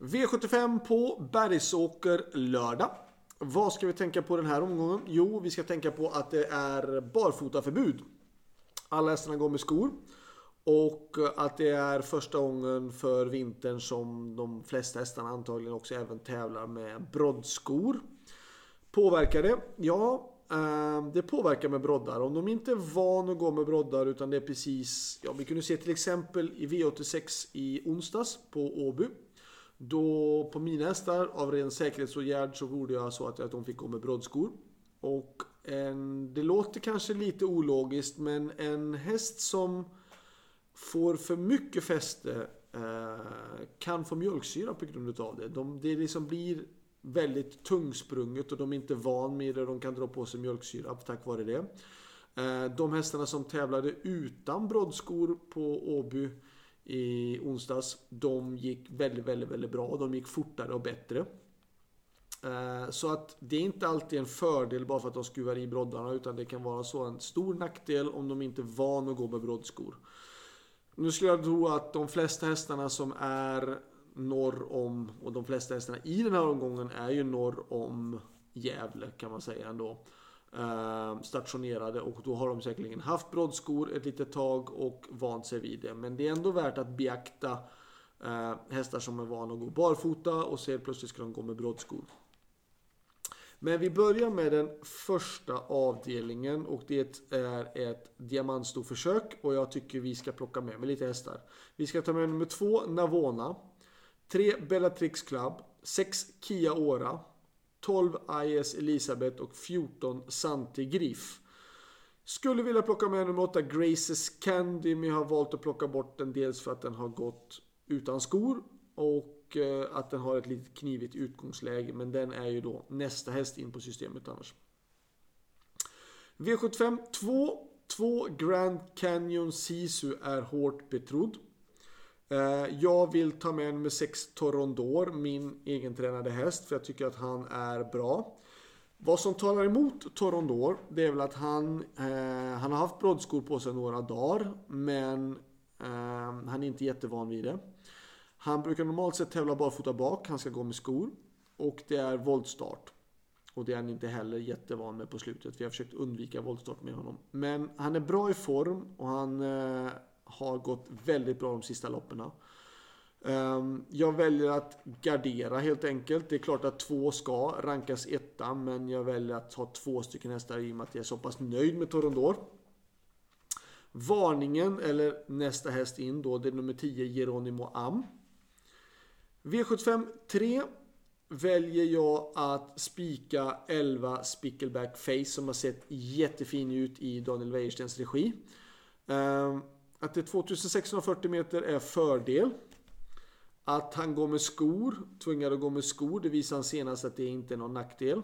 V75 på Bergsåker lördag. Vad ska vi tänka på den här omgången? Jo, vi ska tänka på att det är barfotaförbud. Alla hästarna går med skor. Och att det är första gången för vintern som de flesta hästarna antagligen också även tävlar med broddskor. Påverkar det? Ja, eh, det påverkar med broddar. Om de inte är van att gå med broddar utan det är precis... Ja, vi kunde se till exempel i V86 i onsdags på Åby. Då på mina hästar av ren säkerhetsåtgärd så gjorde jag så att de fick gå med broddskor. Och en, det låter kanske lite ologiskt men en häst som får för mycket fäste eh, kan få mjölksyra på grund av det. De, det liksom blir väldigt tungsprunget och de är inte van med det. De kan dra på sig mjölksyra tack vare det. Eh, de hästarna som tävlade utan broddskor på Åby i onsdags. De gick väldigt, väldigt, väldigt bra. De gick fortare och bättre. Eh, så att det är inte alltid en fördel bara för att de skruvar i broddarna utan det kan vara så en stor nackdel om de inte är van att gå med broddskor. Nu skulle jag tro att de flesta hästarna som är norr om, och de flesta hästarna i den här omgången är ju norr om Gävle kan man säga ändå. Ehm, stationerade och då har de säkerligen haft broddskor ett litet tag och vant sig vid det. Men det är ändå värt att beakta ehm, hästar som är vana att gå barfota och ser plötsligt ska de gå med broddskor. Men vi börjar med den första avdelningen och det är ett diamantstorförsök och jag tycker vi ska plocka med mig lite hästar. Vi ska ta med nummer två Navona, 3 Bellatrix Club, 6 Kia Ora, 12 IS Elisabeth och 14 Santi Griff. Skulle vilja plocka med nummer 8 Graces Candy men jag har valt att plocka bort den dels för att den har gått utan skor och eh, att den har ett lite knivigt utgångsläge men den är ju då nästa häst in på systemet annars. V75 2 2 Grand Canyon Sisu är hårt betrodd. Eh, jag vill ta med nummer 6 Torondor, min egentränade häst, för jag tycker att han är bra. Vad som talar emot Torondor, det är väl att han, eh, han har haft broddskor på sig några dagar, men eh, han är inte jättevan vid det. Han brukar normalt sett tävla barfota bak, han ska gå med skor. Och det är voltstart. Och det är han inte heller jättevan med på slutet. Vi har försökt undvika voltstart med honom. Men han är bra i form och han eh, har gått väldigt bra de sista loppen. Ehm, jag väljer att gardera helt enkelt. Det är klart att två ska rankas etta, men jag väljer att ha två stycken hästar i och med att jag är så pass nöjd med Torondor. Varningen, eller nästa häst in då, det är nummer 10 Geronimo Am. V75 3 väljer jag att spika 11 Spickleback Face som har sett jättefin ut i Daniel Wäjerstens regi. Ehm, att det är 2640 meter är fördel. Att han går med skor, tvingad att gå med skor, det visar han senast att det inte är någon nackdel.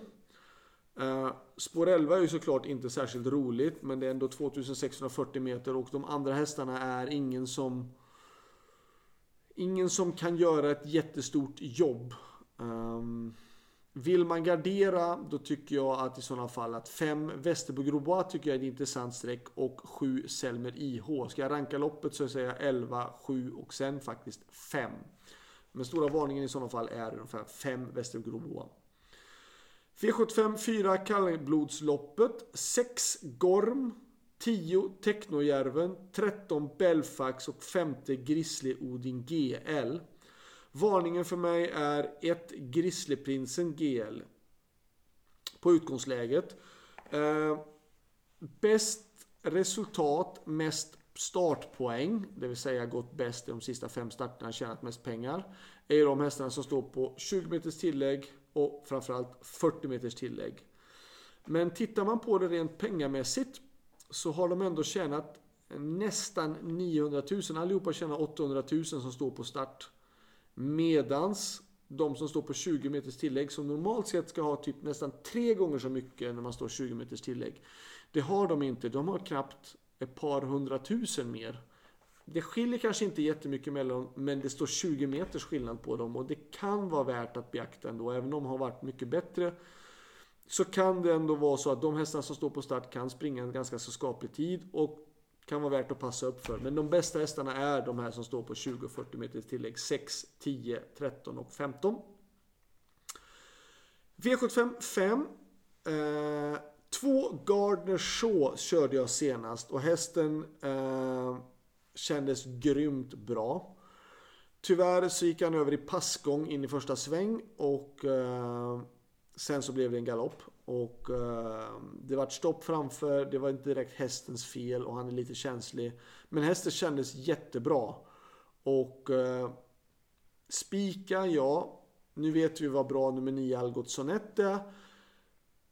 Eh, spår 11 är ju såklart inte särskilt roligt, men det är ändå 2640 meter och de andra hästarna är ingen som... Ingen som kan göra ett jättestort jobb. Um, vill man gardera då tycker jag att i sådana fall att 5 Västerbo tycker jag är ett intressant streck och 7 Selmer IH. Ska jag ranka loppet så säger jag 11, 7 och sen faktiskt 5. Men stora varningen i sådana fall är ungefär 5 Västerbo V75 4 kallblodsloppet 6 Gorm 10 Technojärven 13 Belfax och 5 Grizzly Odin GL. Varningen för mig är 1 Grizzlyprinsen GL. På utgångsläget. Eh, bäst resultat, mest startpoäng, det vill säga gått bäst i de sista fem starterna, tjänat mest pengar. Är de hästarna som står på 20 meters tillägg och framförallt 40 meters tillägg. Men tittar man på det rent pengamässigt så har de ändå tjänat nästan 900 000. Allihopa tjänar 800 000 som står på start. Medans de som står på 20 meters tillägg som normalt sett ska ha typ nästan tre gånger så mycket när man står 20 meters tillägg. Det har de inte. De har knappt ett par hundratusen mer. Det skiljer kanske inte jättemycket mellan dem, men det står 20 meters skillnad på dem och det kan vara värt att beakta ändå. Även om de har varit mycket bättre så kan det ändå vara så att de hästar som står på start kan springa en ganska så skaplig tid och kan vara värt att passa upp för. Men de bästa hästarna är de här som står på 20-40 meters tillägg. 6, 10, 13 och 15. V75 5. Eh, två Gardner Shaw körde jag senast och hästen eh, kändes grymt bra. Tyvärr så gick han över i passgång in i första sväng och eh, sen så blev det en galopp. Och eh, det var ett stopp framför, det var inte direkt hästens fel och han är lite känslig. Men hästen kändes jättebra. Och eh, spika, ja. Nu vet vi vad bra nummer 9 Algot Sonette är.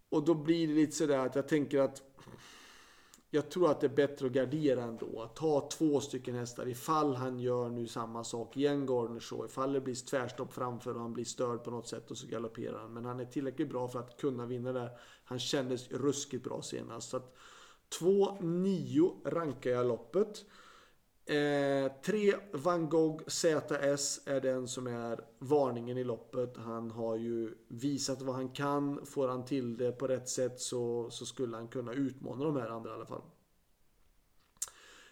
Och då blir det lite sådär att jag tänker att jag tror att det är bättre att gardera ändå. Att Ta två stycken hästar ifall han gör nu samma sak igen, Gardner Shaw. Ifall det blir tvärstopp framför och han blir störd på något sätt och så galopperar han. Men han är tillräckligt bra för att kunna vinna där. Han kändes ruskigt bra senast. Så att 2-9 rankar jag loppet. Eh, 3 Van Gogh ZS är den som är varningen i loppet. Han har ju visat vad han kan. Får han till det på rätt sätt så, så skulle han kunna utmana de här andra i alla fall.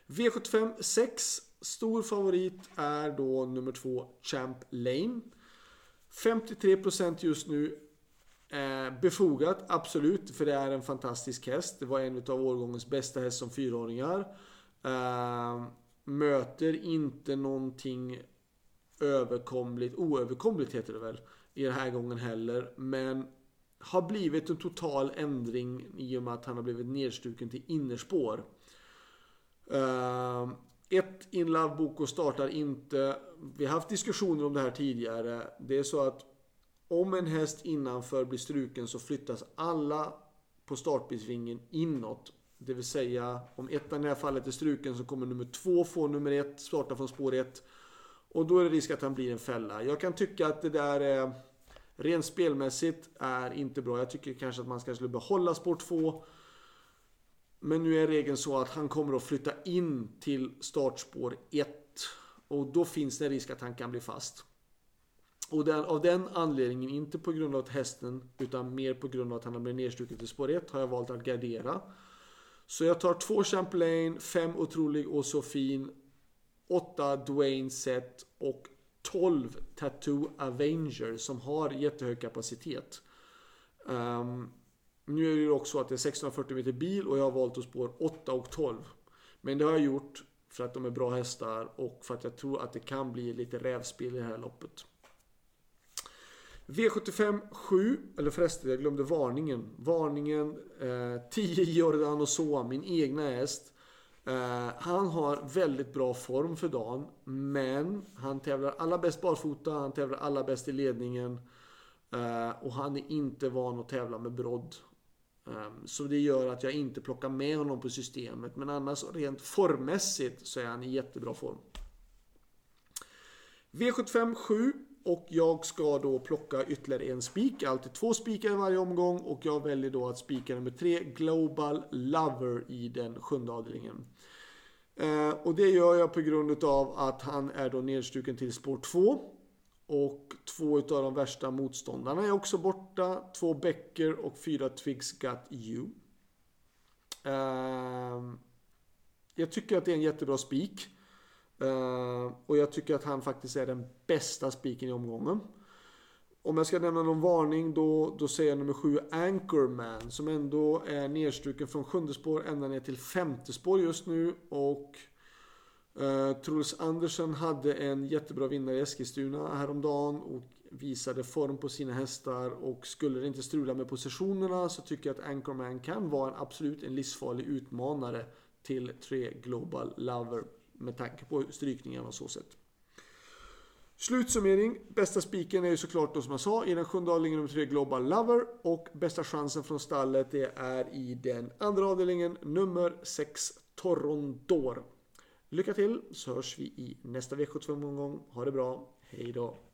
V75 6. Stor favorit är då nummer 2 Champ Lane. 53% just nu. Eh, befogat, absolut, för det är en fantastisk häst. Det var en av årgångens bästa häst som fyraåringar. Eh, möter inte någonting överkomligt, oöverkomligt heter det väl, i den här gången heller. Men har blivit en total ändring i och med att han har blivit nedstuken till innerspår. Uh, ett Inlove Boko startar inte. Vi har haft diskussioner om det här tidigare. Det är så att om en häst innanför blir struken så flyttas alla på startbilsvingen inåt det vill säga om ettan i det här fallet är struken så kommer nummer två få nummer ett starta från spår ett. Och då är det risk att han blir en fälla. Jag kan tycka att det där är rent spelmässigt är inte bra. Jag tycker kanske att man ska skulle behålla spår två. Men nu är regeln så att han kommer att flytta in till startspår 1. Och då finns det en risk att han kan bli fast. Och den, av den anledningen, inte på grund av hästen, utan mer på grund av att han har blivit nedstruken till spår 1, har jag valt att gardera. Så jag tar två Champlain, fem Otrolig och så fin, åtta Dwayne Set och 12 Tattoo Avenger som har jättehög kapacitet. Um, nu är det också så att det är 640 meter bil och jag har valt att spår 8 och 12. Men det har jag gjort för att de är bra hästar och för att jag tror att det kan bli lite rävspel i det här loppet. V75 7, eller förresten jag glömde varningen. Varningen eh, 10 och så, min egna häst. Eh, han har väldigt bra form för dagen. Men han tävlar alla bäst barfota, han tävlar alla bäst i ledningen. Eh, och han är inte van att tävla med brodd. Ehm, så det gör att jag inte plockar med honom på systemet. Men annars rent formmässigt så är han i jättebra form. V75 7 och jag ska då plocka ytterligare en spik. Alltid två spikar i varje omgång. Och jag väljer då att spika nummer tre, Global Lover i den sjunde avdelningen. Eh, och det gör jag på grund av att han är då nedstruken till spår 2. Och två av de värsta motståndarna är också borta. Två Becker och fyra Twigs Got You. Eh, jag tycker att det är en jättebra spik. Eh, och jag tycker att han faktiskt är den bästa spiken i omgången. Om jag ska nämna någon varning då, då säger jag nummer 7 Anchorman som ändå är nedstruken från sjunde spår ända ner till femte spår just nu. Och eh, Truls Andersen hade en jättebra vinnare i Eskilstuna häromdagen och visade form på sina hästar. Och skulle det inte strula med positionerna så tycker jag att Anchorman kan vara en absolut en livsfarlig utmanare till 3 Global Lover med tanke på strykningarna och så sätt. Slutsummering. Bästa spiken är ju såklart då som jag sa i den sjunde avdelningen nummer 3 Global Lover. Och bästa chansen från stallet det är i den andra avdelningen nummer 6 Torondor. Lycka till så hörs vi i nästa V75-omgång. Ha det bra. Hej då.